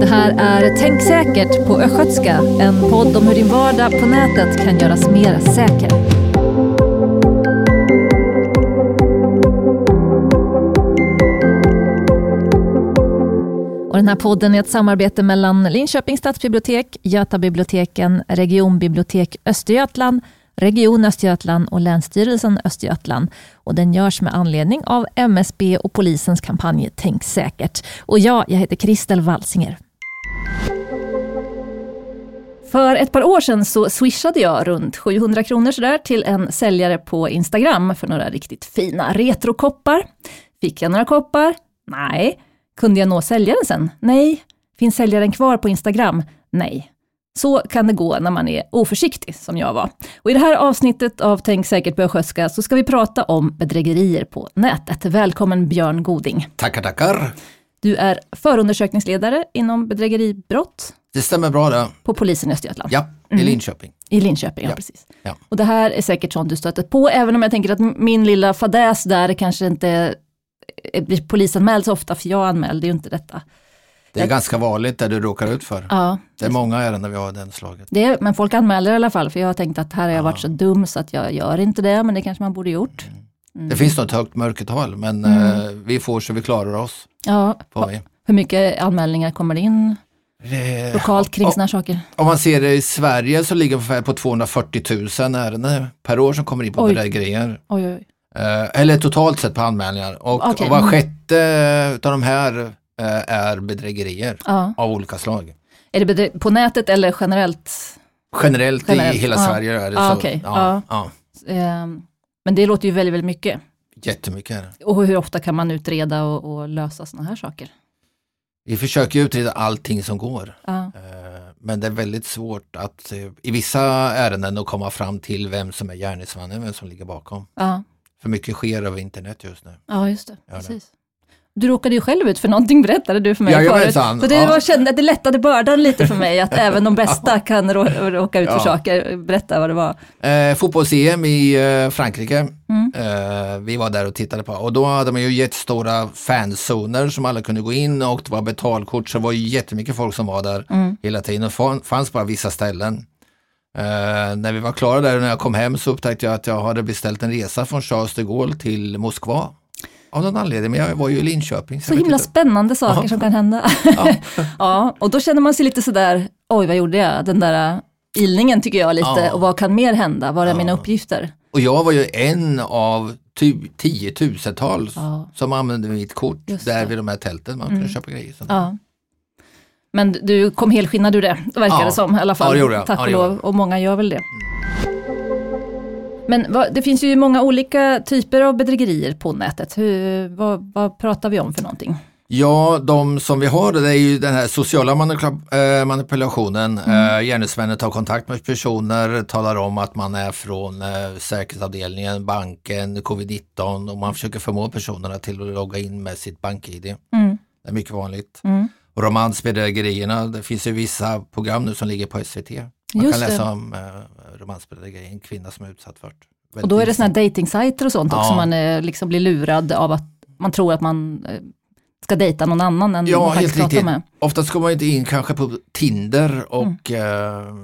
Det här är Tänk säkert på östgötska, en podd om hur din vardag på nätet kan göras mer säker. Och den här podden är ett samarbete mellan Linköpings stadsbibliotek, Götabiblioteken, Regionbibliotek Östergötland, Region Östergötland och Länsstyrelsen Östergötland. Och den görs med anledning av MSB och polisens kampanj Tänk säkert. Och jag, jag heter Kristel Walsinger. För ett par år sedan så swishade jag runt 700 kronor sådär till en säljare på Instagram för några riktigt fina retrokoppar. Fick jag några koppar? Nej. Kunde jag nå säljaren sen? Nej. Finns säljaren kvar på Instagram? Nej. Så kan det gå när man är oförsiktig, som jag var. Och I det här avsnittet av Tänk säkert på östgötska så ska vi prata om bedrägerier på nätet. Välkommen Björn Goding. Tackar, tackar. Du är förundersökningsledare inom bedrägeribrott Det stämmer bra det. på polisen i Östergötland. Ja, i Linköping. I Linköping, ja, Ja. precis. Ja. Och det här är säkert sånt du stöter på, även om jag tänker att min lilla fadäs där kanske inte eh, blir polisanmäld så ofta, för jag anmälde ju inte detta. Det är ganska vanligt det du råkar ut för. Ja, Det är många ärenden vi har den slaget. det är, men folk anmäler i alla fall, för jag har tänkt att här har jag varit så dum så att jag gör inte det, men det kanske man borde gjort. Det finns nog ett högt mörkertal men Mm. eh, vi får så vi klarar oss. Ja, hur mycket anmälningar kommer det in Det- lokalt kring sådana här saker? Om man ser det i Sverige så ligger ungefär på 240 000 ärenden per år som kommer in på Oj. bedrägerier. Oj, oj. Eh, eller totalt sett på anmälningar. Och, Okej. och var Mm. sjätte utav de här är bedrägerier Ja. av olika slag. Är det på nätet eller generellt? Generellt, Generellt, i hela ja. Sverige är det Ja, så. okej. Ja. Ehm, Men det låter ju väldigt, väldigt mycket. Jättemycket. Och hur ofta kan man utreda och, och lösa sådana här saker? Vi försöker utreda allting som går. Eh, Men det är väldigt svårt att eh, i vissa ärenden att komma fram till vem som är gärningsmannen, vem som ligger bakom. Ja, För mycket sker över internet just nu. ja just det. Ja, det. Du råkade ju själv ut för någonting, berättade du för mig förut. Jajamensan, Så det ja. var, kände att det lättade bördan lite för mig, att även de bästa kan rå, råka ut för Ja. saker. Berätta vad det var. Eh, Fotbolls-EM i eh, Frankrike. Mm. Eh, vi var där och tittade på och då hade man ju jättestora fanzoner som alla kunde gå in och det var betalkort så det var ju jättemycket folk som var där Mm. hela tiden och fan- fanns bara vissa ställen. Eh, när vi var klara där och när jag kom hem så upptäckte jag att jag hade beställt en resa från Charles de Gaulle till Moskva. Av någon anledning, men jag var ju i Linköping. Så vet himla spännande saker Ja. som kan hända. Ja. ja, och då känner man sig lite sådär, oj vad gjorde jag? Den där äh, ilningen tycker jag lite, Ja. och vad kan mer hända? Vad är Ja. mina uppgifter? Och jag var ju en av tiotusentals Ja. som använde mitt kort där vid de här tälten. Man kunde köpa grejer. Ja. Men du kom helskinnad ur det, verkar det som i alla fall. Ja, det gjorde jag. Tack och lov, och många gör väl det. Men vad, det finns ju många olika typer av bedrägerier på nätet. Hur, vad, vad pratar vi om för någonting? Ja, de som vi har det är ju den här sociala eh, manipulationen. Mm. Gärningsmännen tar kontakt med personer, talar om att man är från eh, säkerhetsavdelningen, banken, covid-19 och man försöker förmå personerna till att logga in med sitt bank-id. Mm. Det är mycket vanligt. Mm. Och romansbedrägerierna, det finns ju vissa program nu som ligger på SVT. Man Just kan läsa det. om eh, romansbedrägeri, en kvinna som är utsatt för det. Och då är det sådana här datingsajter och sånt också, Ja. man eh, liksom blir lurad av att man tror att man eh, ska dejta någon annan än Ja, man faktiskt pratar riktigt. med. Oftast går man inte in kanske på Tinder och Mm. eh,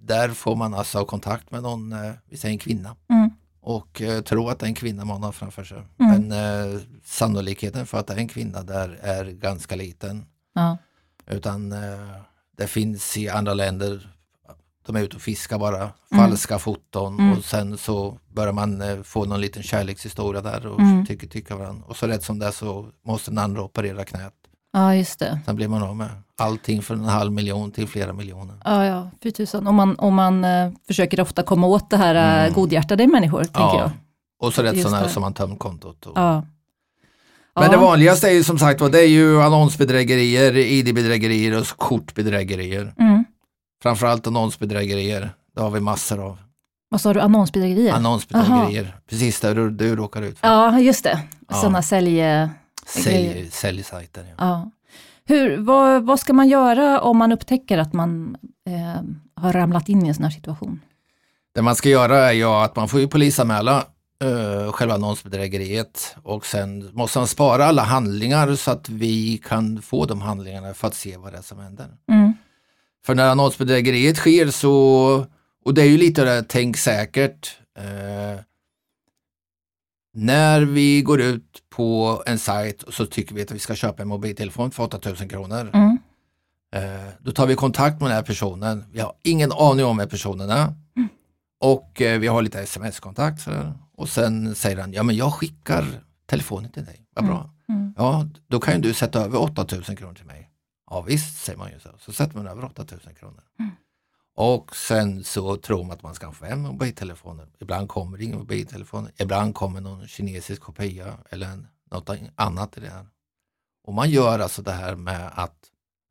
där får man alltså kontakt med någon, eh, vi säger en kvinna. Mm. Och eh, tror att det är en kvinna man har framför sig. Mm. Men sannolikheten för att det är en kvinna där är ganska liten. Ja. Utan det finns i andra länder, de är ute och fiskar bara, Mm. falska foton Mm. och sen så börjar man eh, få någon liten kärlekshistoria där och Mm. tycker, tycker varandra. Och så rätt som det så måste den andra operera knät. ja, just det. Sen blir man av med allting från en halv miljon till flera miljoner. Ja, ja, fy tusan. Och man, och man eh, försöker ofta komma åt det här eh, Mm. godhjärtade människor, tänker jag. Ja. Och så rätt Just som man tömt kontot. Och... Ja. Men Ja. det vanligaste är ju som sagt det är ju annonsbedrägerier, ID-bedrägerier och kortbedrägerier. Mm. Framförallt annonsbedrägerier. Det har vi massor av. Vad sa du, annonsbedrägerier? Annonsbedrägerier. Precis det du, du råkar ut för. Ja, just det. Ja. Sådana sälj... Sälj, säljsajter. Ja. Ja. Hur, vad, vad ska man göra om man upptäcker att man eh, har ramlat in i en sån här situation? Det man ska göra är ju att man får ju polisanmäla uh, själva annonsbedrägeriet och sen måste han spara alla handlingar så att vi kan få de handlingarna för att se vad det är som händer. Mm. För när annonsbedrägeriet sker så, och det är ju lite det tänk säkert, eh, när vi går ut på en sajt och så tycker vi att vi ska köpa en mobiltelefon för 8000 kronor. Mm. Eh, då tar vi kontakt med den här personen. Vi har ingen aning om vem personen är. Mm. Och eh, vi har lite sms-kontakt. Och sen säger han, ja men jag skickar telefonen till dig, vad bra. Mm. Ja, då kan ju du sätta över 8000 kronor till mig. Ja visst, säger man ju så. Så sätter man över 8000 kronor. Mm. Och sen så tror man att man ska få hem mobiltelefoner. Ibland kommer det ingen mobiltelefon. Ibland kommer någon kinesisk kopia eller något annat i det här. Och man gör alltså det här med att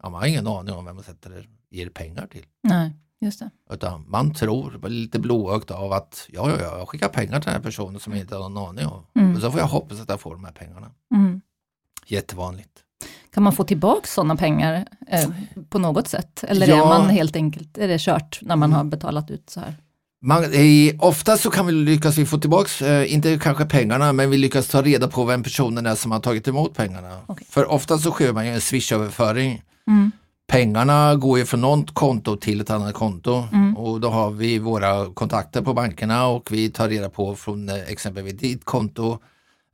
ja, man har ingen aning om vem man sätter, ger pengar till. Nej, just det. Utan man tror lite blåögt av att ja, ja, ja, jag skickar pengar till den här personen som jag inte har någon aning om. Mm. Och så får jag hoppas att jag får de här pengarna. Mm. Jättevanligt. Kan man få tillbaka sådana pengar eh, på något sätt? Eller är Ja. man helt enkelt, är det kört när man har betalat ut så här? Man, i, ofta så kan vi lyckas vi få tillbaks, eh, inte kanske pengarna, men vi lyckas ta reda på vem personen är som har tagit emot pengarna. Okej. För ofta så sker man ju en swishöverföring. Mm. Pengarna går ju från något konto till ett annat konto Mm. och då har vi våra kontakter på bankerna och vi tar reda på från eh, exempelvis ditt konto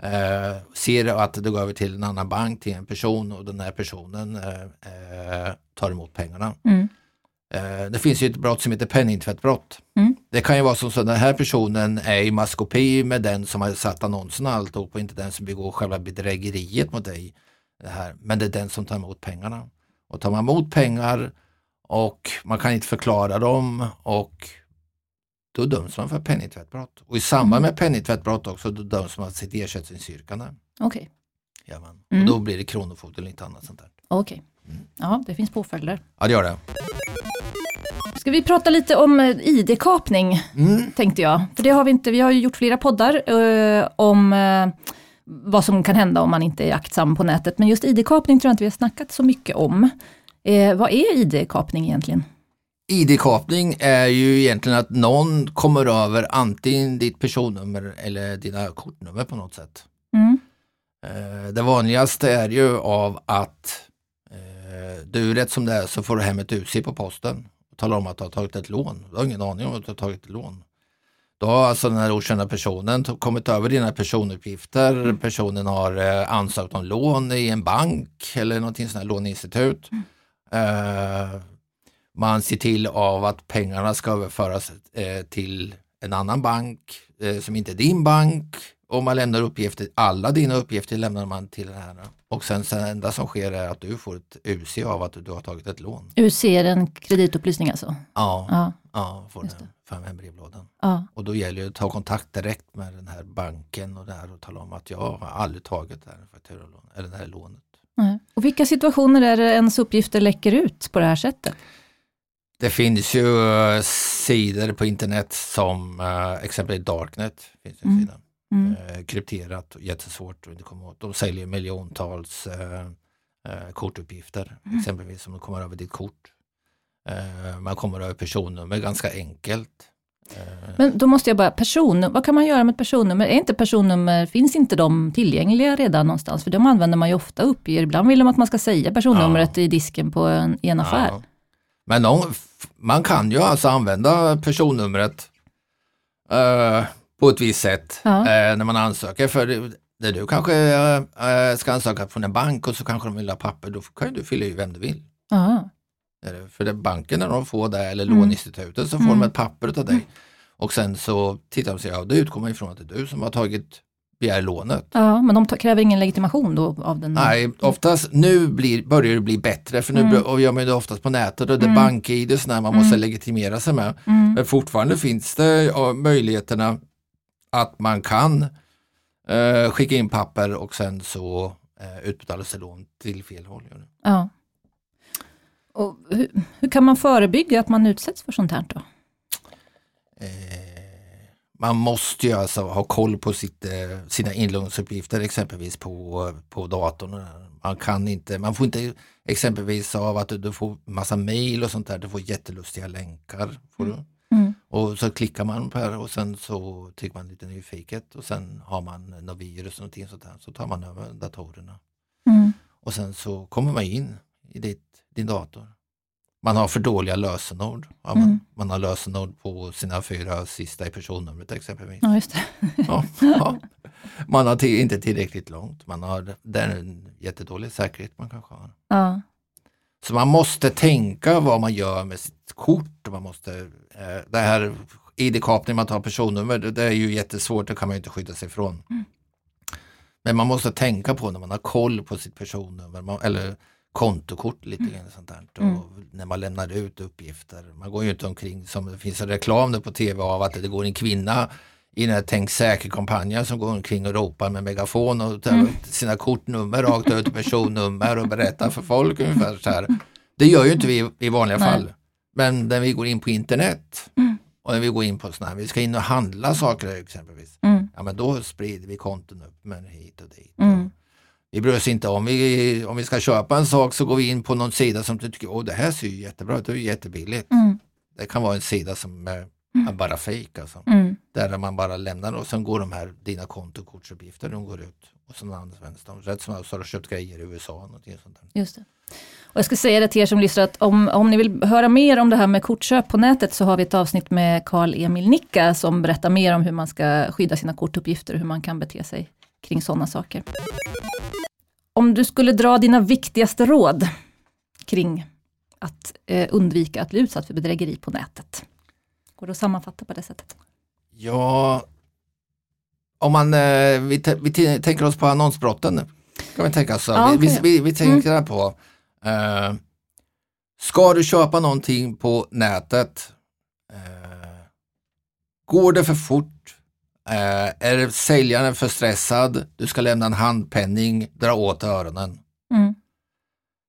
eh, ser att det går över till en annan bank till en person och den här personen eh, eh, tar emot pengarna. Mm. Eh, det finns ju ett brott som heter penningtvättbrott. Mm. Det kan ju vara som så att den här personen är i maskopi med den som har satt annonsen och och inte den som begår själva bedrägeriet mot dig. Det här. Men det är den som tar emot pengarna. Och tar man emot pengar och man kan inte förklara dem och då döms man för penningtvättbrott. Och i samband med penningtvättbrott också då döms man till sitt ersättningsyrkande. Okej, Jajamän. Mm. Och då blir det kronofogden och lite annat sånt där. okej. Mm. Ja, det finns påföljder. Ja det gör det. Ska vi prata lite om eh, ID-kapning, Mm. tänkte jag. För det har vi inte, vi har ju gjort flera poddar eh, om eh, vad som kan hända om man inte är aktsam på nätet. Men just ID-kapning tror jag inte vi har snackat så mycket om. Eh, vad är ID-kapning egentligen? ID-kapning är ju egentligen att någon kommer över antingen ditt personnummer eller dina kortnummer på något sätt. Mm. Eh, Det vanligaste är ju av att eh, du rätt som det är så får du hem ett UC på posten och talar om att du har tagit ett lån. Du har ingen aning om att du har tagit ett lån. Då har alltså den här okända personen kommit över dina personuppgifter. Personen har eh, ansökt om lån i en bank eller någonting sånt här låneinstitut. Eh, man ser till av att pengarna ska överföras eh, till en annan bank eh, som inte är din bank. Och man lämnar uppgifter, alla dina uppgifter lämnar man till den här. Och sen, sen det enda som sker är att du får ett UC av att du har tagit ett lån. UC är en kreditupplysning alltså? Ja, Ja, ja får den fram hem brevlådan. ja. Och då gäller det att ta kontakt direkt med den här banken och där och tala om att jag har aldrig tagit det här fakturalån, eller det här lånet. Och vilka situationer är det ens uppgifter läcker ut på det här sättet? Det finns ju eh, sidor på internet som uh, exempelvis Darknet. Finns en Mm. sida. Mm. Eh, krypterat och jättesvårt att inte komma åt. De säljer miljontals eh, eh, kortuppgifter, Mm. exempelvis du kommer över ditt kort. Eh, man kommer över personnummer ganska enkelt. Eh, Men då måste jag bara, person, vad kan man göra med personnummer? Är inte personnummer, finns inte de tillgängliga redan någonstans? För de använder man ju ofta uppger. Ibland vill de att man ska säga personnumret i disken på en, i en affär. Ja. Men de, man kan ju alltså använda personnumret eh, på ett visst sätt Ja. eh, när man ansöker. För det, du kanske eh, ska ansöka från en bank och så kanske de vill ha papper, då kan du fylla i vem du vill. Ja. För det banken när de får det eller Mm. låneinstitutet så får Mm. de ett papper av dig. Och sen så tittar de och säger, ja det utgår ifrån att det är du som har tagit begär lånet. ja, men de kräver ingen legitimation då av den? Nej, oftast nu blir, börjar det bli bättre för nu Mm. och gör man det oftast på nätet och det är Mm. bank-id och sådär man måste legitimera sig med. Mm. Men fortfarande finns det ja, möjligheterna att man kan eh, skicka in papper och sen så eh, utbetalas det lån till fel håll. Ja. Och hur, hur kan man förebygga att man utsätts för sånt här då? Eh, man måste ju alltså ha koll på sitt, eh, sina inloggningsuppgifter exempelvis på, på datorn. Man kan inte, man får inte exempelvis av att du, du får massa mail och sånt där, du får jättelustiga länkar. Får du. Mm. Och så klickar man på det och sen så tycker man lite nyfiket och sen har man något virus och någonting sånt där. Så tar man över datorerna. Mm. Och sen så kommer man in i ditt, din dator. Man har för dåliga lösenord. Ja, man, Mm. man har lösenord på sina fyra sista i personnumret exempelvis. Ja, just. Ja, ja. Man har inte tillräckligt långt. Man har det är en jättedålig säkerhet man kanske har. Ja. Så man måste tänka vad man gör med sitt kort. Man måste, eh, det här ID-kapning, man tar personnummer, det, det är ju jättesvårt, det kan man inte skydda sig ifrån. Men man måste tänka på när man har koll på sitt personnummer man, eller kontokort lite grann sånt där. Mm. Och när man lämnar ut uppgifter. Man går ju inte omkring som det finns en reklam nu på tv av att det går en kvinna i den här Tänk säker-kampanjen som går omkring och ropar med megafon och tar Mm. sina kortnummer rakt ut personnummer och berättar för folk ungefär så här. Det gör ju inte vi i vanliga Nej. fall. Men när vi går in på internet Mm. och när vi går in på sådana här, vi ska in och handla saker exempelvis. Mm. Ja men då sprider vi konton upp men hit och dit. Mm. Vi bryr oss inte om vi, om vi ska köpa en sak så går vi in på någon sida som du tycker, åh det här ser ju jättebra ut, det är jättebilligt. Mm. Det kan vara en sida som är, är bara fejk alltså. Mm. Där man bara lämnar och sen går de här dina kontokortsuppgifter, de går ut och sen används de. Rätt som så har du köpt grejer i USA. Någonting sånt där. Just det. Och jag ska säga det till er som lyssnar att om, om ni vill höra mer om det här med kortköp på nätet så har vi ett avsnitt med Karl-Emil Nicka som berättar mer om hur man ska skydda sina kortuppgifter och hur man kan bete sig kring sådana saker. Om du skulle dra dina viktigaste råd kring att eh, undvika att bli utsatt för bedrägeri på nätet. Går det att sammanfatta på det sättet? Ja, om man, eh, vi, vi tänker oss på annonsbrotten. Kan vi tänka så. Ja, vi, vi, vi, vi tänker här på, eh, ska du köpa någonting på nätet, eh, går det för fort, eh, är säljaren för stressad, du ska lämna en handpenning, dra åt öronen. Mm.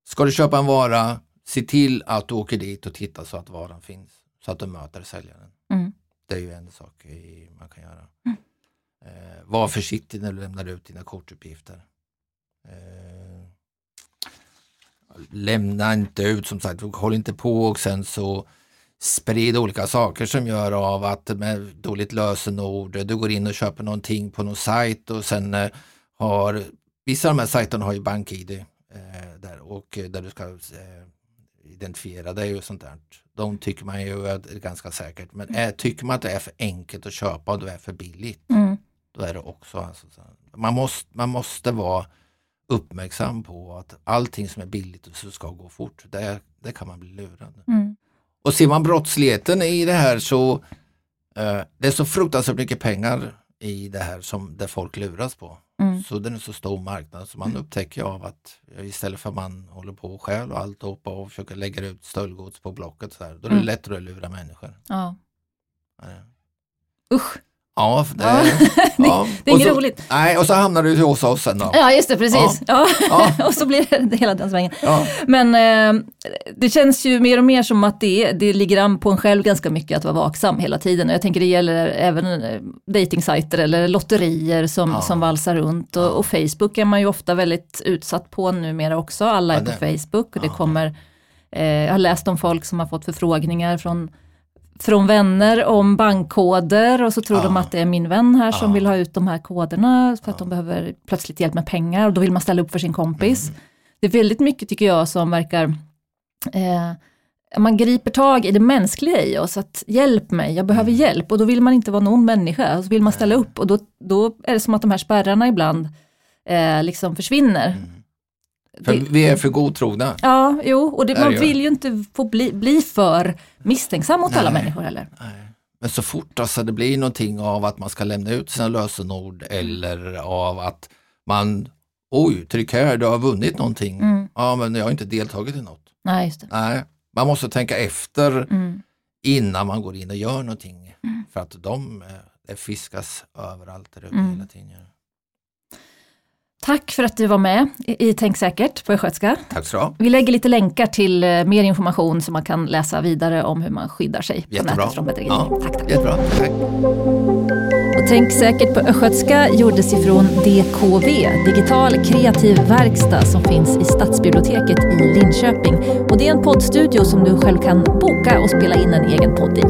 Ska du köpa en vara, se till att du åker dit och tittar så att varan finns, så att du möter säljaren. Mm. Det är ju en sak man kan göra. Eh, var försiktig när du lämnar ut dina kortuppgifter. Eh, lämna inte ut som sagt, håll inte på och sen så sprid olika saker som gör av att med dåligt lösenord, du går in och köper någonting på någon sajt och sen eh, har, vissa av de här sajterna har ju bank-id eh, där och eh, där du ska eh, identifiera dig och sånt där. De tycker man ju är ganska säkert. Men är, tycker man att det är för enkelt att köpa och det är för billigt, Mm. då är det också alltså, man, måste, man måste vara uppmärksam på att allting som är billigt och så ska gå fort, det, det kan man bli lurad. Mm. Och ser man brottsligheten i det här så eh, det är så fruktansvärt mycket pengar i det här som där folk luras på. Mm. Så den är så stor marknad så man upptäcker av att istället för att man håller på och stjäl och alltihopa och försöker lägga ut stöldgods på Blocket så här, då är det Mm. lättare att lura människor. Ja. Ja. Usch. Ja, det, Ja. ja. det är inget så, roligt. Nej, och så hamnar du hos oss sen då. Ja, just det, precis. Ja. Ja. och så blir det hela den svängen. Men eh, det känns ju mer och mer som att det, det ligger an på en själv ganska mycket att vara vaksam hela tiden. Och jag tänker det gäller även eh, datingsajter eller lotterier som, som valsar runt. Och, och Facebook är man ju ofta väldigt utsatt på numera också. Alla är på Facebook och det kommer, eh, jag har läst om folk som har fått förfrågningar från från vänner om bankkoder och så tror Ja. de att det är min vän här som Ja. vill ha ut de här koderna för att de behöver plötsligt hjälp med pengar och då vill man ställa upp för sin kompis. Mm. Det är väldigt mycket tycker jag som verkar, eh, man griper tag i det mänskliga i oss, att hjälp mig, jag behöver Mm. hjälp och då vill man inte vara någon människa, och så vill man ställa upp och då, då är det som att de här spärrarna ibland eh, liksom försvinner. Mm. För Det- vi är för godtrogna. Ja, jo, och det, man vill ju inte få bli, bli för misstänksam mot alla Nej. människor heller. Nej. Men så fort alltså det blir någonting av att man ska lämna ut sina lösenord eller av att man, oj, tryck här, du har vunnit någonting. Mm. Ja, men jag har inte deltagit i något. Nej, just det. Nej, man måste tänka efter Mm. innan man går in och gör någonting. För att de, eh, det fiskas överallt där ute Mm. hela tiden. Tack för att du var med i Tänk säkert på Östgötska. Tack så du. Vi lägger lite länkar till eh, mer information så man kan läsa vidare om hur man skyddar sig på Jättebra. nätet från bedrägerier. Ja. Tack, tack. Jättebra. Tack. Och Tänk säkert på Östgötska gjordes ifrån DKV, Digital kreativ verkstad som finns i Stadsbiblioteket i Linköping. Och det är en poddstudio som du själv kan boka och spela in en egen podd i.